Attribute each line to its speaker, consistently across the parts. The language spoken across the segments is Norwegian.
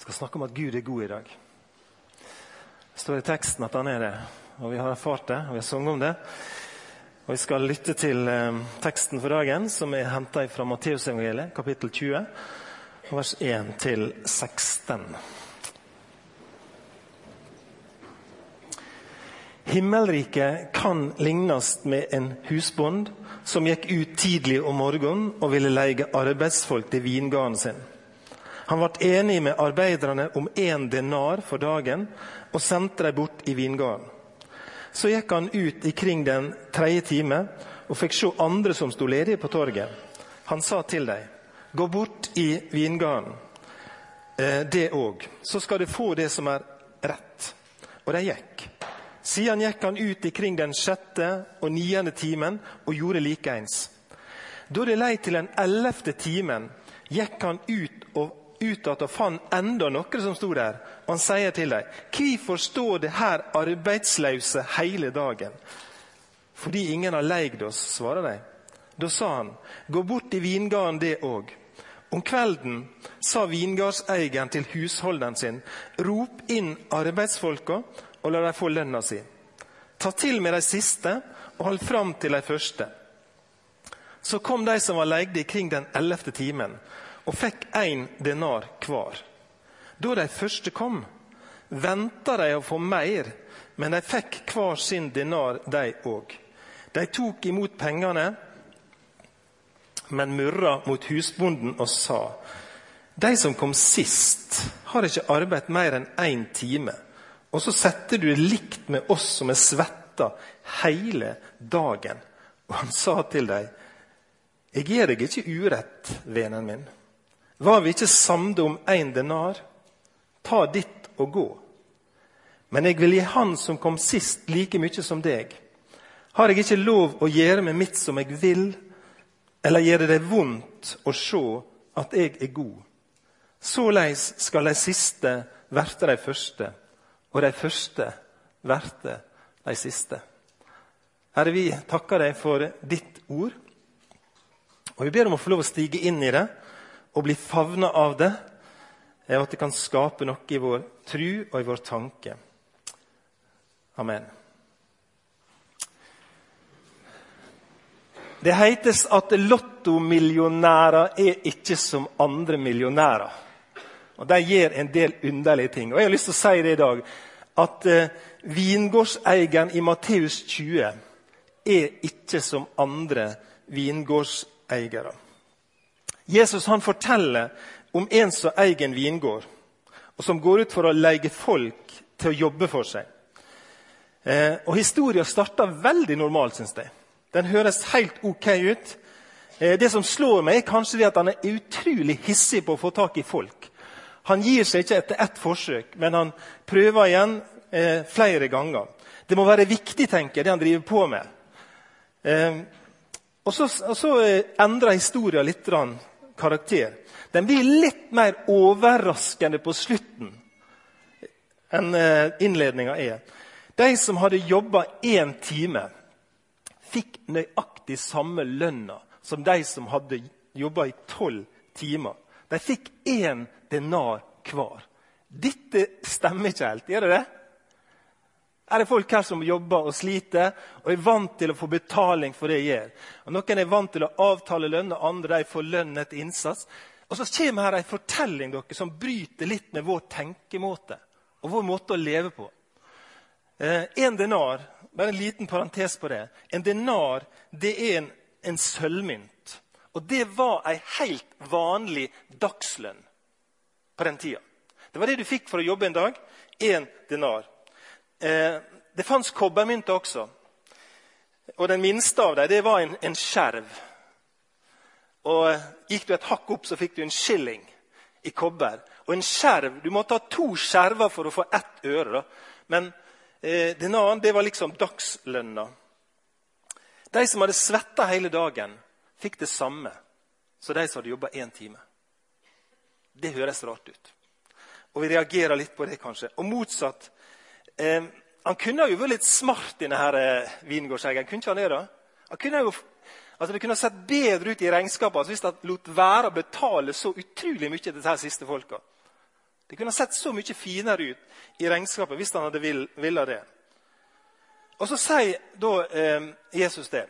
Speaker 1: Jeg skal snakke om at Gud er god i dag. Det står i teksten at han er det. Og vi har erfart det, og vi har sunget om det. Og Vi skal lytte til eh, teksten for dagen, som er henta fra Matteusevangeliet, kapittel 20, vers 1 til 16. Himmelriket kan lignes med en husbond som gikk ut tidlig om morgenen og ville leie arbeidsfolk til vingarden sin. Han ble enig med arbeiderne om én denar for dagen og sendte dem bort i vingarden. Så gikk han ut ikring den tredje time og fikk se andre som sto ledige på torget. Han sa til dem, gå bort i vingarden, eh, det òg, så skal du få det som er rett. Og de gikk. Siden gikk han ut ikring den sjette og niende timen og gjorde likeens. Da det lei til den ellevte timen, gikk han ut og ut at og fant enda noen som sto der. Og han sier til dem, hvorfor står det her arbeidsløse hele dagen? Fordi ingen har leid oss, svarer de. Da sa han, gå bort i vingarden det òg. Om kvelden sa vingardseieren til husholderen sin, rop inn arbeidsfolka og la dem få lønna si. Ta til med de siste og hold fram til de første. Så kom de som var leide kring den ellevte timen, og fikk én denar hver. Da de første kom, venta de å få mer, men de fikk hver sin denar, de òg. De tok imot pengene, men murra mot husbonden og sa:" De som kom sist, har ikke arbeidet mer enn én time. Og så setter du likt med oss som er svetta hele dagen. Og han sa til dem, jeg gir deg ikke urett, vennen min. Var vi ikke samde om én denar? Ta ditt og gå. Men jeg vil gi han som kom sist, like mye som deg. Har jeg ikke lov å gjøre med mitt som jeg vil, eller gjør det deg vondt å se at jeg er god? Såleis skal de siste verte de første, og de første verte de siste. Herre, vi takker deg for ditt ord. Og vi ber om å få lov å stige inn i det og bli favna av det, og at det kan skape noe i vår tru og i vår tanke. Amen. Det heites at lottomillionærer er ikke som andre millionærer. Og De gjør en del underlige ting. Og Jeg har lyst til å si det i dag, at eh, vingårdseieren i Matteus 20 er ikke som andre vingårdseiere. Jesus han forteller om en som eier en vingård, og som går ut for å leie folk til å jobbe for seg. Eh, og Historien starter veldig normalt, syns jeg. Den høres helt ok ut. Eh, det som slår meg, er kanskje det at han er utrolig hissig på å få tak i folk. Han gir seg ikke etter ett forsøk, men han prøver igjen eh, flere ganger. Det må være viktig, tenker jeg, det han driver på med. Eh, og så, så eh, endrer historien litt karakter. Den blir litt mer overraskende på slutten enn eh, innledninga er. De som hadde jobba én time, fikk nøyaktig samme lønna som de som hadde jobba i tolv timer. De fikk én denar hver. Dette stemmer ikke helt, gjør det det? Er det folk her som jobber og sliter og er vant til å få betaling for det de gjør? Og Noen er vant til å avtale lønn, og andre får lønn etter innsats. Og Så kommer her en fortelling dere, som bryter litt med vår tenkemåte og vår måte å leve på. Eh, en denar, bare en liten parentes på det. En denar det er en, en sølvmynt. Og det var ei helt vanlig dagslønn på den tida. Det var det du fikk for å jobbe en dag. Én denar. Eh, det fantes kobbermynter også. Og Den minste av dem var en, en skjerv. Og eh, Gikk du et hakk opp, så fikk du en skilling i kobber. Og en skjerv, Du måtte ha to skjerver for å få ett øre. da. Men eh, den andre det var liksom dagslønna. De som hadde svetta hele dagen, fikk det samme som de som hadde jobba én time. Det høres rart ut. Og vi reagerer litt på det, kanskje. Og motsatt Eh, han kunne jo vært litt smart, denne her eh. Kunne ikke han det? da? Han kunne jo, altså Det kunne sett bedre ut i regnskapet altså hvis han lot være å betale så utrolig mye til disse siste folka. Det kunne sett så mye finere ut i regnskapet hvis han hadde vill, ville det. Og så sier da eh, Jesus det.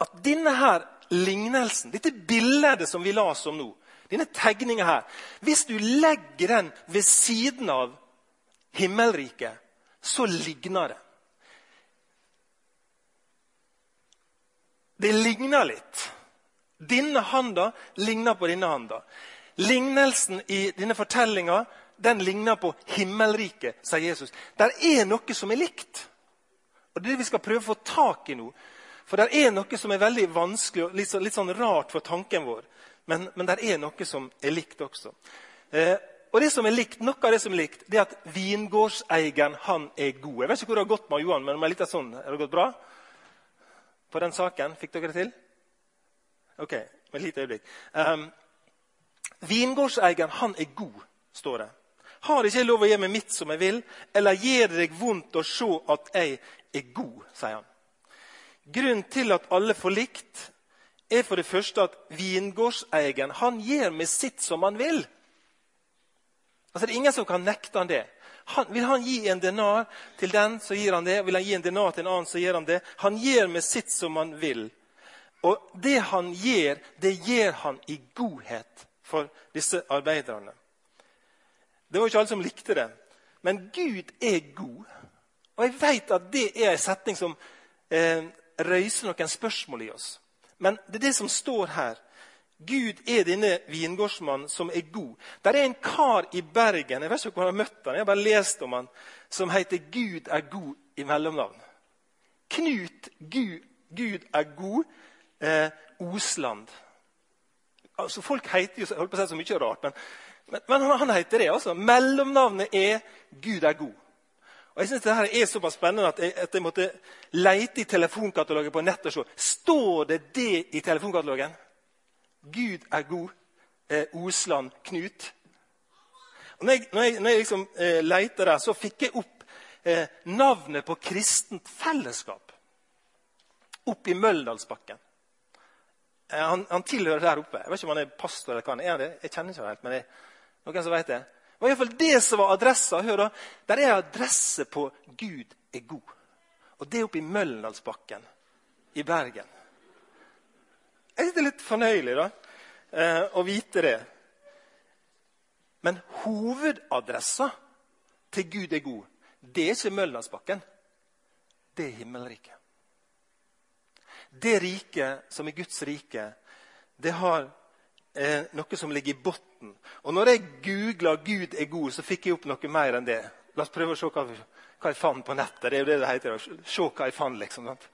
Speaker 1: At denne her lignelsen, dette bildet som vi las om nå, denne tegninga her Hvis du legger den ved siden av himmelriket, så ligner det. Det ligner litt. Denne handa ligner på denne handa. Lignelsen i denne fortellinga den ligner på himmelriket, sier Jesus. Der er noe som er likt. Og Det er det vi skal prøve å få tak i nå. For det er noe som er veldig vanskelig og litt, så, litt sånn rart for tanken vår. Men, men det er noe som er likt også. Eh, og det som er likt, Noe av det som er likt, det er at vingårdseieren han er god. Jeg vet ikke hvor det har gått med Johan, men med litt av sånn, har det gått bra? På den saken? Fikk dere det til? Ok, med et lite øyeblikk. Um, Vingårdseieren han er god, står det. Har ikke jeg lov å gjøre meg mitt som jeg vil, eller gjør det deg vondt å se at jeg er god? sier han. Grunnen til at alle får likt, er for det første at vingårdseieren han gjør med sitt som han vil. Altså Det er ingen som kan nekte han det. Han, vil han gi en denar til den, så gir han det. Vil han gi en denar til en annen, så gir han det. Han gjør med sitt som han vil. Og det han gjør, det gjør han i godhet for disse arbeiderne. Det var ikke alle som likte det. Men Gud er god. Og jeg vet at det er en setning som eh, røyser noen spørsmål i oss. Men det er det som står her. Gud er denne vingårdsmannen som er god. Der er en kar i Bergen jeg vet ikke om jeg har møtt han, jeg har bare lest om han, som heter 'Gud er god' i mellomnavn. Knut Gud, Gud er god eh, Osland. Altså, folk heter jo jeg holdt på å si så mye rart, men, men, men han, han, heter det. altså. Mellomnavnet er 'Gud er god'. Og jeg synes Dette er såpass spennende at jeg, at jeg måtte leite i telefonkatalogen på nettet og se. Står det det i telefonkatalogen? Gud er god. Eh, Osland Knut. Og når jeg, når jeg, når jeg liksom, eh, leita der, så fikk jeg opp eh, navnet på kristent fellesskap. Opp i Møldalsbakken. Eh, han, han, tilhører der oppe. Jeg vet ikke om han er pastor eller hva han er. Jeg kjenner ikke helt, men det, noen som vet det. Det var iallfall det som var adressa. Hør da, Der er adresse på 'Gud er god'. Og det er oppe i Møllendalsbakken i Bergen. Jeg synes det er litt fornøyelig da, eh, å vite det. Men hovedadressa til Gud er god, det er ikke Møllersbakken. Det er himmelriket. Det riket som er Guds rike, det har eh, noe som ligger i bunnen. Og når jeg googla 'Gud er god', så fikk jeg opp noe mer enn det. La oss prøve å se hva, hva jeg fant på nettet. Det er jo det det heter. Se hva jeg fant, liksom. Sant?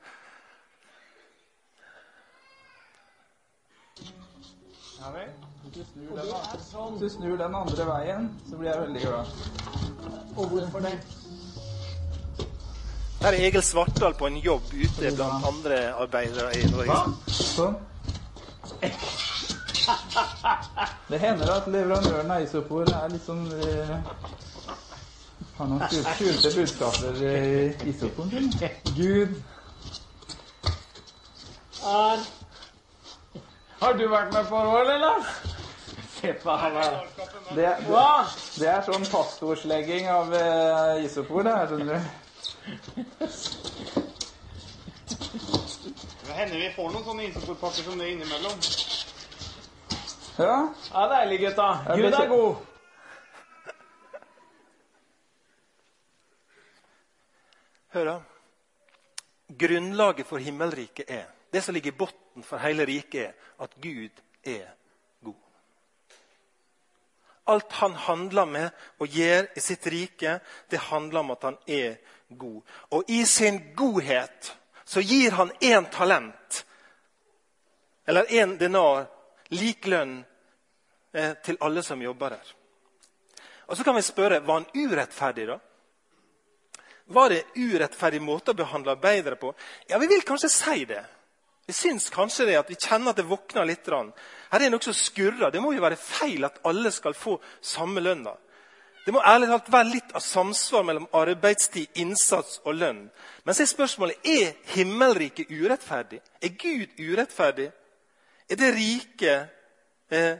Speaker 2: Ja vel. Hvis du, snur den, sånn. hvis du snur den andre veien, så blir jeg veldig glad.
Speaker 3: Og hvorfor det?
Speaker 1: Her er Egil Svartdal på en jobb ute blant andre arbeidere i Norge.
Speaker 2: Sånn. Det hender at leverandøren av isopor er litt sånn eh, Har noen skjulte budskaper i isoporen sin. Gud
Speaker 3: Er Har du vært med på det, eller, Lars? Se på han her.
Speaker 2: Det, det, det er sånn pastorslegging av uh, isopor, det her, skjønner du.
Speaker 3: Det hender vi får noen sånne isoporpakker som det innimellom.
Speaker 2: Ja.
Speaker 3: Ja, deilig, gutta.
Speaker 2: Jeg
Speaker 3: Gud er god.
Speaker 1: Hør da. Grunnlaget for himmelriket er Det som ligger i bunnen for hele riket, er at Gud er god. Alt han handler med og gjør i sitt rike, det handler om at han er god. Og i sin godhet så gir han én talent, eller én denar, lik lønn eh, til alle som jobber der. Og så kan vi spørre var han urettferdig, da? Var det urettferdig måte å behandle arbeidere på? Ja, Vi vil kanskje si det. Vi syns kanskje det, at vi kjenner at det våkner litt. Her er noe som skurrer. Det må jo være feil at alle skal få samme lønna. Det må ærlig talt være litt av samsvar mellom arbeidstid, innsats og lønn. Men så er spørsmålet er himmelriket urettferdig. Er Gud urettferdig? Er det rike eh,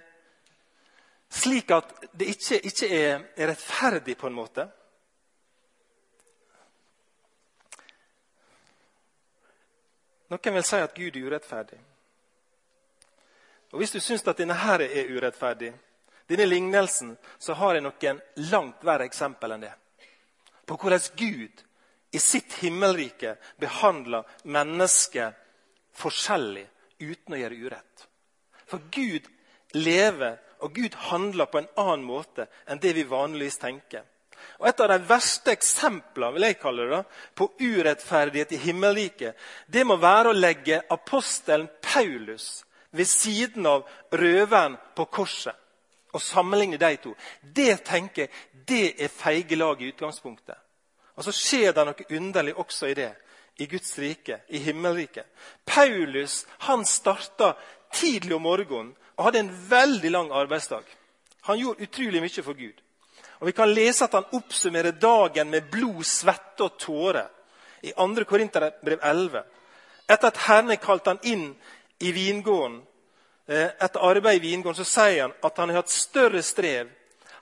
Speaker 1: Slik at det ikke, ikke er rettferdig, på en måte. Noen vil si at Gud er urettferdig. Og Hvis du syns at denne her er urettferdig, denne lignelsen, så har jeg noen langt verre eksempel enn det. På hvordan Gud i sitt himmelrike behandler mennesker forskjellig uten å gjøre urett. For Gud lever og Gud handler på en annen måte enn det vi vanligvis tenker. Og Et av de verste eksemplene vil jeg kalle det, på urettferdighet i himmelriket, det må være å legge apostelen Paulus ved siden av røveren på korset og sammenligne de to. Det tenker jeg, det er feige lag i utgangspunktet. Og så skjer det noe underlig også i det, i Guds rike, i himmelriket. Paulus han starta tidlig om morgenen og hadde en veldig lang arbeidsdag. Han gjorde utrolig mye for Gud. Og Vi kan lese at han oppsummerer dagen med blod, svette og tårer i 2. Korinterbrev 11. Etter at Herren kalt han inn i vingården, eh, etter arbeid i vingården, så sier han at han har hatt større strev.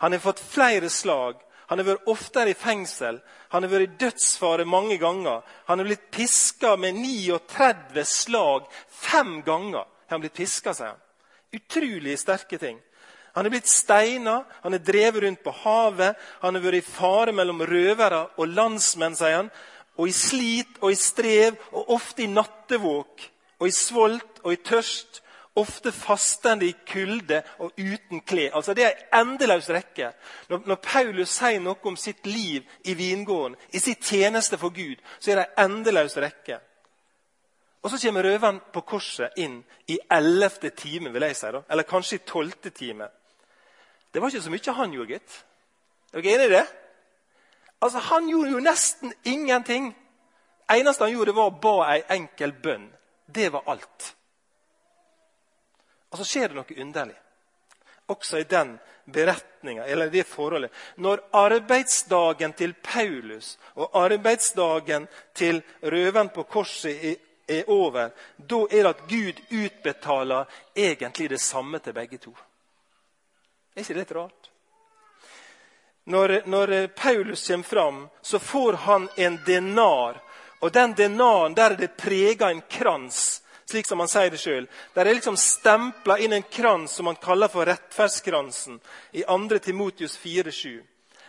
Speaker 1: Han har fått flere slag. Han har vært oftere i fengsel. Han har vært i dødsfare mange ganger. Han har blitt piska med 39 slag fem ganger. Han har blitt piska, sier han. Utrolig sterke ting. Han er blitt steina, han er drevet rundt på havet, han har vært i fare mellom røvere og landsmenn, sier han. Og i slit og i strev, og ofte i nattevåk, og i svolt og i tørst. Ofte fastende i kulde og uten klær. Altså, det er en endeløs rekke. Når, når, Paulus sier noe om sitt liv i vingården, i sitt tjeneste for Gud, så er det en endeløs rekke. Og så kommer røveren på korset inn i ellevte time, vil jeg si. da. Eller kanskje i tolvte time. Det var ikke så mye han gjorde, gitt. Er dere enig i det? Altså, Han gjorde jo nesten ingenting. Det eneste han gjorde, var å ba ei enkel bønn. Det var alt. Og så skjer det noe underlig. Også i den beretninga, eller det forholdet. Når arbeidsdagen til Paulus og arbeidsdagen til røveren på korset er over, da er det at Gud utbetaler egentlig det samme til begge to. Er ikke det litt rart? Når, når Paulus kommer fram, så får han en denar. Og den denaren der er det prega en krans, slik som han sier det sjøl. Der er liksom stempla inn en krans som han kaller for rettferdskransen i 2. Timotius 4,7.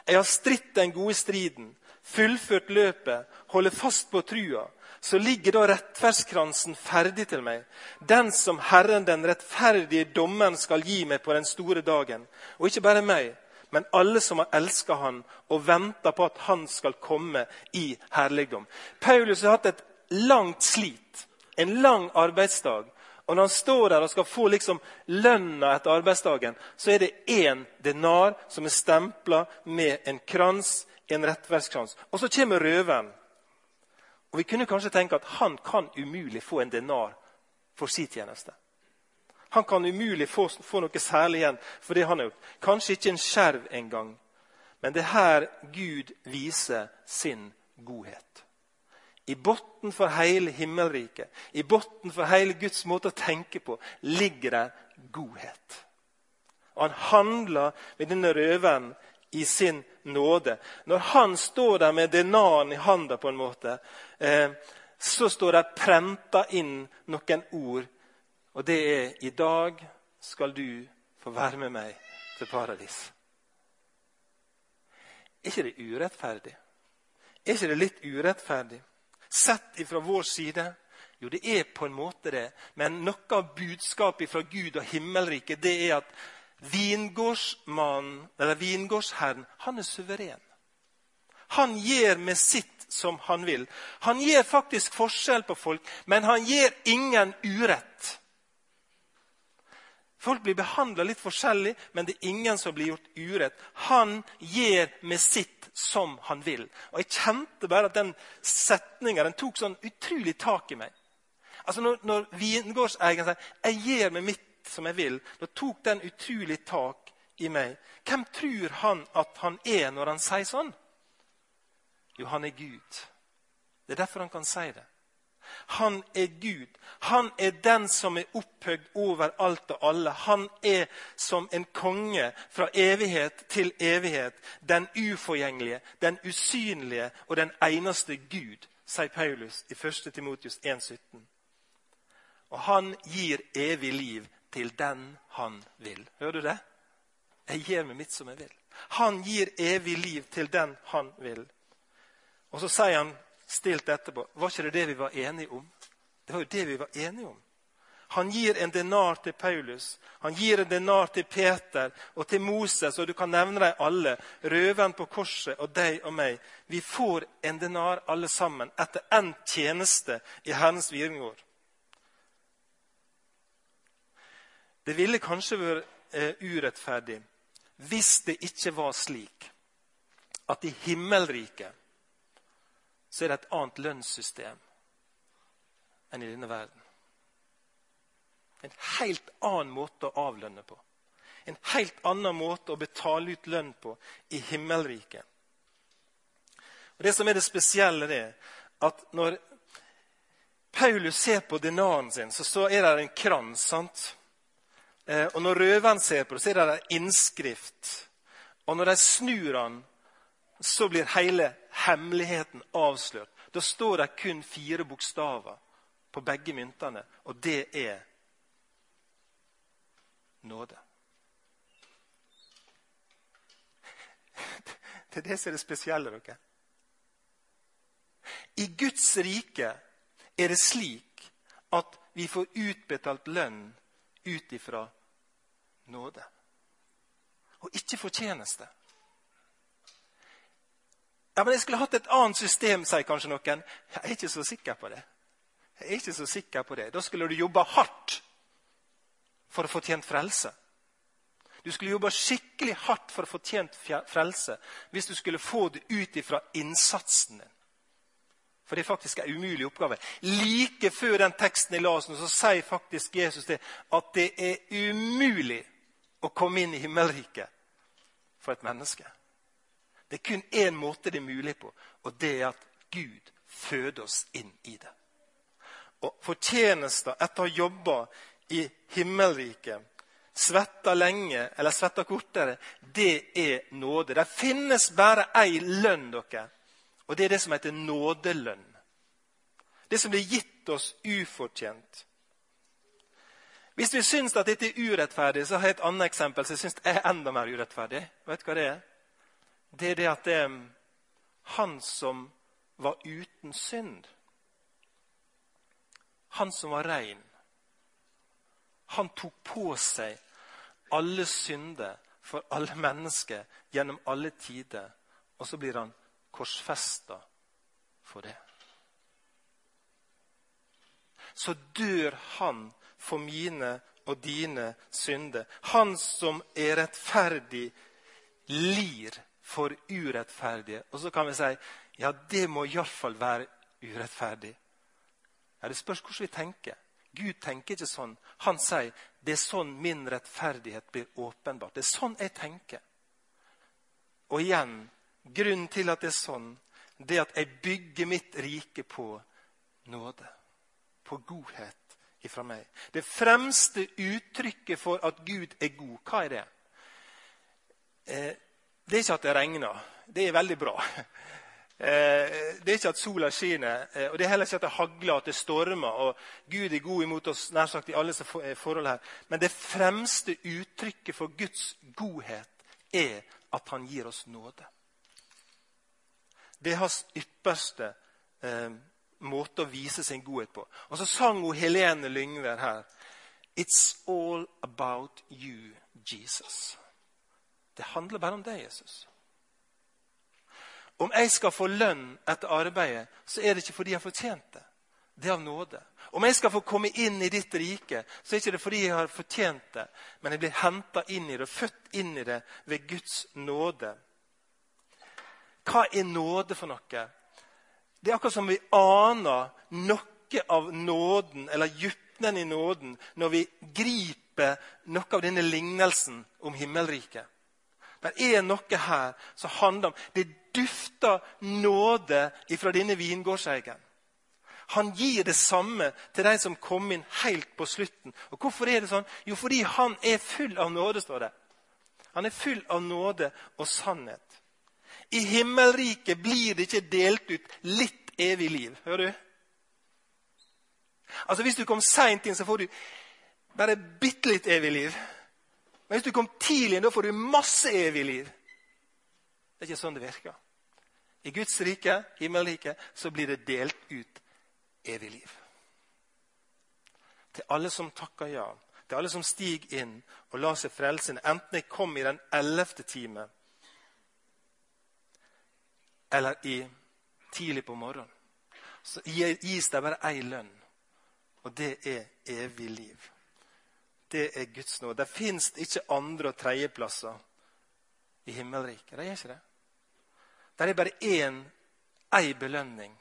Speaker 1: Jeg har stritt den gode striden, fullført løpet, holder fast på trua så ligger da rettferdskransen ferdig til meg, den som Herren den rettferdige dommen skal gi meg på den store dagen. Og ikke bare meg, men alle som har elska Han og venter på at Han skal komme i herligdom. Paulus har hatt et langt slit, en lang arbeidsdag. Og når han står der og skal få liksom lønna etter arbeidsdagen, så er det én denar som er stempla med en krans, en rettferdskrans. Og så kommer røveren og Vi kunne kanskje tenke at han kan umulig få en denar for sin tjeneste. Han kan umulig få, få noe særlig igjen for det han har gjort. Kanskje ikke en skjerv engang. Men det er her Gud viser sin godhet. I bunnen for hele himmelriket, i bunnen for hele Guds måte å tenke på, ligger det godhet. Og han handler med denne røveren i sin nåde. Når han står der med denaren i handa, på en måte, eh, så står det prenta inn noen ord. Og det er 'I dag skal du få være med meg til paradis'. Er ikke det urettferdig? Er ikke det litt urettferdig? Sett ifra vår side? Jo, det er på en måte det. Men noe av budskapet fra Gud og himmelriket det er at Vingårdsmannen, eller vingårdsherren, han er suveren. Han gjør med sitt som han vil. Han gjør faktisk forskjell på folk, men han gjør ingen urett. Folk blir behandla litt forskjellig, men det er ingen som blir gjort urett. Han gjør med sitt som han vil. Og Jeg kjente bare at den setninga tok sånn utrolig tak i meg. Altså Når, når vingårdseieren sier 'jeg gjør med mitt som jeg vil, da tok den utrolig tak i meg. Hvem tror han at han er når han sier sånn? Jo, han er Gud. Det er derfor han kan si det. Han er Gud. Han er den som er opphøyd over alt og alle. Han er som en konge fra evighet til evighet. Den uforgjengelige, den usynlige og den eneste Gud, sier Paulus i 1. Timotius 1,17. Og han gir evig liv til den han vil. Hører du det? Jeg gir meg mitt som jeg vil. Han gir evig liv til den han vil. Og så sier han stilt etterpå Var ikke det det vi var enige om? Det var jo det vi var enige om. Han gir en denar til Paulus, han gir en denar til Peter og til Moses, og du kan nevne dem alle. Røveren på korset og deg og meg. Vi får en denar alle sammen etter endt tjeneste i Herrens vingård. Det ville kanskje vært eh, urettferdig hvis det ikke var slik at i himmelriket så er det et annet lønnssystem enn i denne verden. En helt annen måte å avlønne på. En helt annen måte å betale ut lønn på i himmelriket. Og Det som er det spesielle, er at når Paulus ser på denaren sin, så, så er det en krans. sant? Eh, og når røveren ser på det, så er det en innskrift. Og når de snur han, så blir hele hemmeligheten avslørt. Da står det kun fire bokstaver på begge myntene, og det er nåde. Det er det som er det spesielle. dere. I Guds rike er det slik at vi får utbetalt lønn ut ifra nåde. Og ikke fortjeneste. Ja, men Jeg skulle hatt et annet system, sier kanskje noen. Jeg er ikke så sikker på det. Jeg er ikke så sikker på det. Da skulle du jobbe hardt for å få tjent frelse. Du skulle jobbe skikkelig hardt for å få tjent frelse hvis du skulle få det ut ifra innsatsen din. For det er faktisk en umulig oppgave. Like før den teksten jeg las, så sier faktisk Jesus det, at det er umulig å komme inn i himmelriket for et menneske. Det er kun én måte det er mulig på, og det er at Gud føder oss inn i det. Og Fortjenester etter å ha jobba i himmelriket, svetta lenge eller svetta kortere, det er nåde. Det finnes bare ei lønn, dere, og det er det som heter nådelønn. Det som blir gitt oss ufortjent. Hvis vi syns at dette er urettferdig, så har jeg et annet eksempel som jeg syns er enda mer urettferdig. Vet du hva det er? det er det at det er han som var uten synd, han som var rein, han tok på seg alle synder for alle mennesker gjennom alle tider. Og så blir han korsfesta for det. Så dør han for mine og dine synder. Han som er rettferdig, lir for urettferdige. Og så kan vi si ja, det må iallfall være urettferdig. Ja, Det spørs hvordan vi tenker. Gud tenker ikke sånn. Han sier det er sånn min rettferdighet blir åpenbart. Det er sånn jeg tenker. Og igjen, grunnen til at det er sånn, det er at jeg bygger mitt rike på nåde. På godhet ifra meg. Det fremste uttrykket for at Gud er god, hva er det? Eh, det er ikke at det regner. Det er veldig bra. Eh, det er ikke at sola skinner, eh, og det er heller ikke at det hagler at det stormer. og Gud er god imot oss nær sagt i alle forhold her. Men det fremste uttrykket for Guds godhet er at han gir oss nåde. Det er hans ypperste eh, måte å vise sin godhet på. Og så sang hun Helene Lyngver her. It's all about you, Jesus. Det handler bare om deg, Jesus. Om jeg skal få lønn etter arbeidet, så er det ikke fordi jeg har fortjent det. Det er av nåde. Om jeg skal få komme inn i ditt rike, så er det ikke fordi jeg har fortjent det, men jeg blir henta inn i det født inn i det ved Guds nåde. Hva er nåde for noe? Det er akkurat som vi aner noe av nåden, eller dybden i nåden, når vi griper noe av denne lignelsen om himmelriket. Det er noe her som handler om Det dufter nåde ifra denne vingårdseieren. Han gir det samme til de som kom inn helt på slutten. Og Hvorfor er det sånn? Jo, fordi han er full av nåde, står det. Han er full av nåde og sannhet. I himmelriket blir det ikke delt ut litt evig liv. Hører du? Altså Hvis du kom seint inn, så får du bare bitte litt evig liv. Men hvis du kom tidlig inn, da får du masse evig liv. Det er ikke sånn det virker. I Guds rike, himmelriket, så blir det delt ut evig liv. Til alle som takker ja, til alle som stiger inn og lar seg frelse, enten jeg kom i den ellevte time eller i tidlig på morgenen, så gis det bare én lønn, og det er evig liv. Det er Guds nåde. Det fins ikke andre- og tredjeplasser i himmelriket. Det er ikke det. Det er bare én, ei belønning,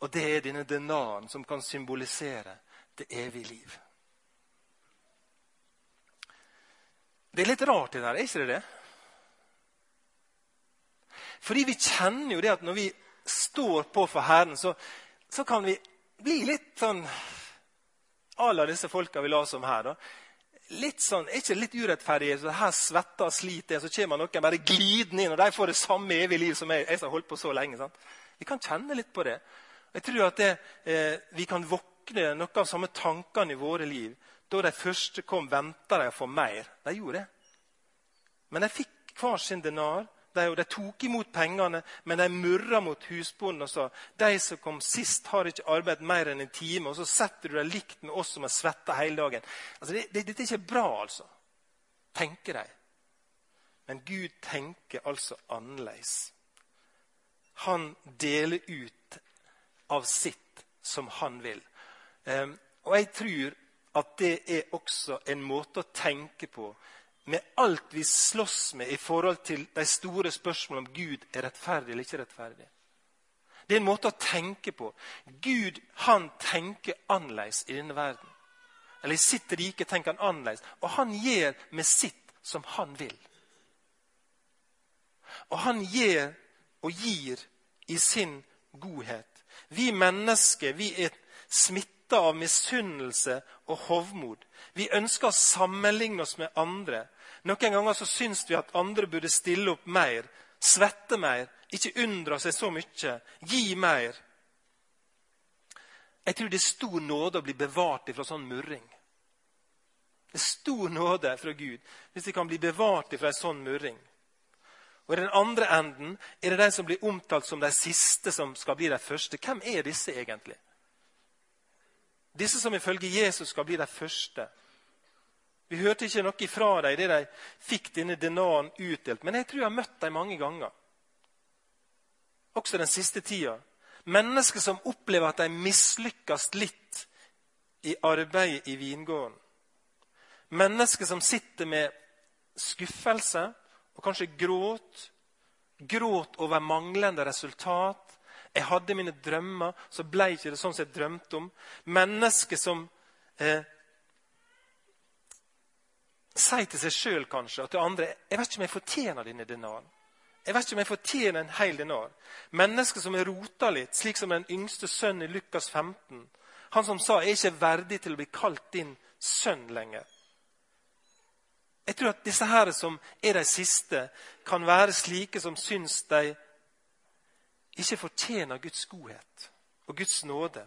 Speaker 1: og det er denne denaren som kan symbolisere det evige liv. Det er litt rart, det der, er ikke det det? Fordi vi kjenner jo det at når vi står på for Herren, så, så kan vi bli litt sånn à la disse folka vi las om her. da. Litt sånn, Er ikke litt urettferdig? så Her svetter og sliter så kommer noen bare glidende inn, og de får det samme evige liv som jeg, jeg som har holdt på så lenge. sant? Vi kan kjenne litt på det. Jeg tror at det, eh, vi kan våkne noen av samme tankene i våre liv. Da de første kom, venta de å få mer. De gjorde det. Men de fikk hver sin denar. De, de tok imot pengene, men de murra mot husbonden og sa de som kom sist, har ikke arbeidet mer enn en time. Og så setter du deg likt med oss som har svetta hele dagen. Altså, det, det, Dette er ikke bra, altså. Tenker de. Men Gud tenker altså annerledes. Han deler ut av sitt som han vil. Um, og jeg tror at det er også en måte å tenke på med alt vi slåss med i forhold til de store spørsmålene om Gud er rettferdig eller ikke rettferdig. Det er en måte å tenke på. Gud han tenker annerledes i denne verden. Eller i sitt rike tenker han annerledes. Og han gjør med sitt som han vil. Og han gjør og gir i sin godhet. Vi mennesker vi er smitta av misunnelse og hovmod. Vi ønsker å sammenligne oss med andre. Noen ganger så syns vi at andre burde stille opp mer, svette mer, ikke undre seg så mye, gi mer. Jeg tror det er stor nåde å bli bevart fra sånn murring. Det er stor nåde fra Gud hvis vi kan bli bevart fra en sånn murring. Og I den andre enden er det de som blir omtalt som de siste, som skal bli de første. Hvem er disse egentlig? Disse som ifølge Jesus skal bli de første. Vi hørte ikke noe fra dem idet de fikk denne denaren utdelt. Men jeg tror jeg har møtt dem mange ganger. Også den siste tida. Mennesker som opplever at de mislykkes litt i arbeidet i vingården. Mennesker som sitter med skuffelse og kanskje gråt. Gråt over manglende resultat. Jeg hadde mine drømmer, så ble ikke det sånn som jeg drømte om. Mennesker som eh, si til seg sjøl kanskje og til andre jeg vet ikke om jeg fortjener denne denaren. Jeg vet ikke om jeg fortjener en hel denar. Mennesker som er rota litt, slik som den yngste sønnen i Lukas 15. Han som sa 'jeg er ikke verdig til å bli kalt din sønn lenger'. Jeg tror at disse her som er de siste, kan være slike som syns de ikke fortjener Guds godhet og Guds nåde.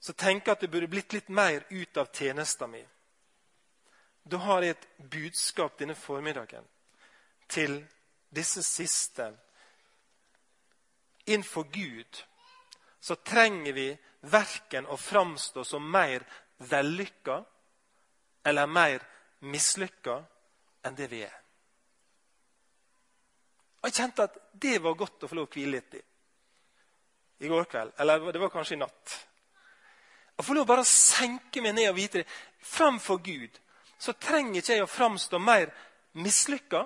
Speaker 1: Så tenker at det burde blitt litt mer ut av tjenesten min. Da har jeg et budskap denne formiddagen til disse siste. Innenfor Gud så trenger vi verken å framstå som mer vellykka eller mer mislykka enn det vi er. Og Jeg kjente at det var godt å få lov å hvile litt i i går kveld. Eller det var kanskje i natt. Å få lov bare å senke meg ned og vite det. Framfor Gud så trenger ikke jeg å framstå mer mislykka.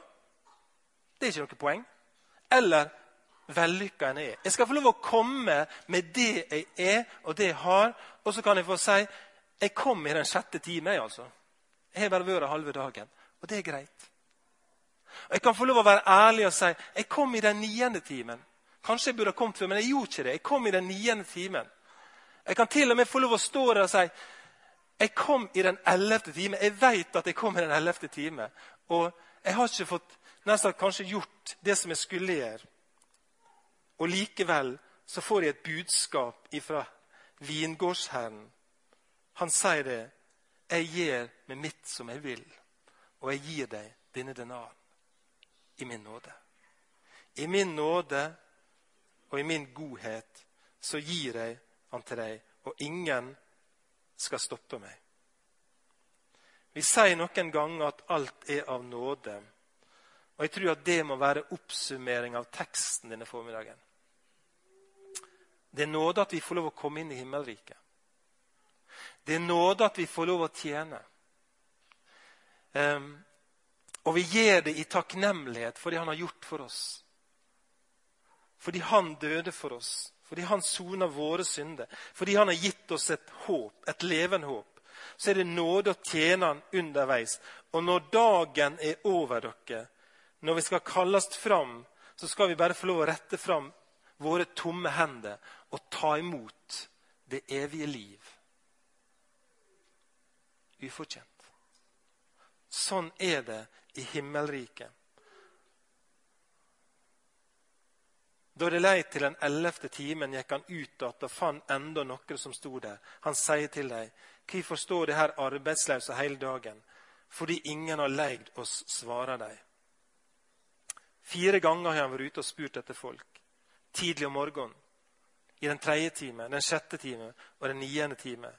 Speaker 1: Det er ikke noe poeng. Eller vellykka enn jeg er. Jeg skal få lov å komme med det jeg er, og det jeg har. Og så kan jeg få si jeg kom i den sjette time. Jeg altså. Jeg har bare vært halve dagen. Og det er greit. Og Jeg kan få lov å være ærlig og si jeg kom i den niende timen. Kanskje jeg burde ha kommet før, men jeg gjorde ikke det. Jeg kom i den niende timen. Jeg kan til og med få lov å stå der og si jeg kom i den ellevte time. Jeg vet at jeg kom i den ellevte time. Og jeg har ikke fått nesten kanskje gjort det som jeg skulle gjøre. Og likevel så får jeg et budskap fra vingårdsherren. Han sier det. Jeg gjør med mitt som jeg vil, og jeg gir deg denne denaren i min nåde. I min nåde og i min godhet så gir jeg han til deg, og ingen skal stoppe meg. Vi sier noen ganger at alt er av nåde. Og jeg tror at det må være oppsummering av teksten denne formiddagen. Det er nåde at vi får lov å komme inn i himmelriket. Det er nåde at vi får lov å tjene. Um, og vi gjør det i takknemlighet for det han har gjort for oss. Fordi han døde for oss. Fordi han soner våre synder. Fordi han har gitt oss et håp, et levende håp. Så er det nåde å tjene han underveis. Og når dagen er over dere, når vi skal kalles fram, så skal vi bare få lov å rette fram våre tomme hender og ta imot det evige liv. Ufortjent. Sånn er det i himmelriket. Da det lei til den ellevte timen, gikk han ut igjen og fant enda noen som sto der. Han sier til dem, hvorfor står de her arbeidsløse hele dagen? Fordi ingen har leid oss, svarer de. Fire ganger har han vært ute og spurt etter folk. Tidlig om morgenen, i den tredje time, den sjette time og den niende time.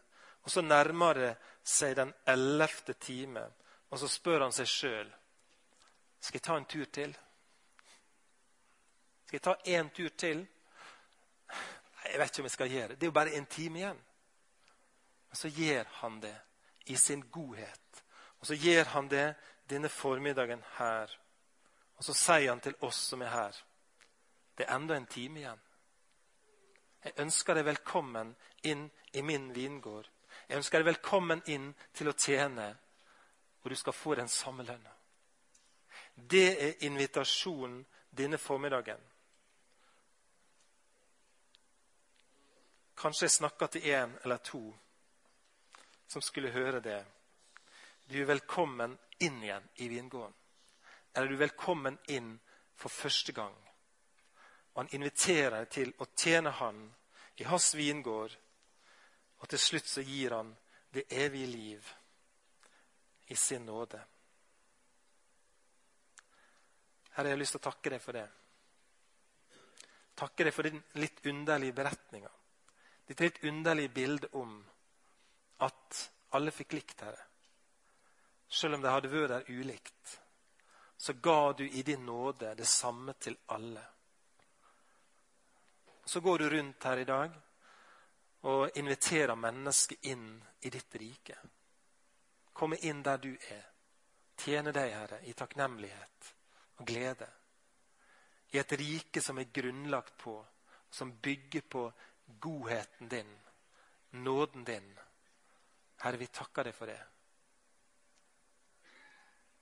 Speaker 1: Og så nærmer det seg den ellevte time, og så spør han seg sjøl skal jeg ta en tur til. Skal jeg ta én tur til? Jeg vet ikke om jeg skal gjøre det. Det er jo bare en time igjen. Men så gjør han det i sin godhet. Og så gjør han det denne formiddagen her. Og så sier han til oss som er her, det er enda en time igjen. Jeg ønsker deg velkommen inn i min vingård. Jeg ønsker deg velkommen inn til å tjene, og du skal få den samme lønna. Det er invitasjonen denne formiddagen. Kanskje jeg snakka til én eller to som skulle høre det. Du er velkommen inn igjen i vingården. Eller du er velkommen inn for første gang. Og Han inviterer deg til å tjene Han i hans vingård. Og til slutt så gir Han det evige liv i sin nåde. Jeg har lyst til å takke deg for det. Takke deg for din litt underlige beretninga. Ditt litt underlige bilde om at alle fikk likt, Herre. Selv om de hadde vært der ulikt, så ga du i din nåde det samme til alle. Så går du rundt her i dag og inviterer mennesker inn i ditt rike. Komme inn der du er. Tjene deg, Herre, i takknemlighet og glede. I et rike som er grunnlagt på, som bygger på godheten din, nåden din. Herre, vi takker deg for det.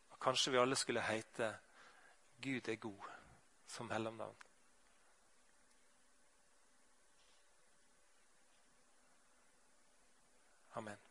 Speaker 1: Og Kanskje vi alle skulle heite Gud er god som mellomnavn. Amen.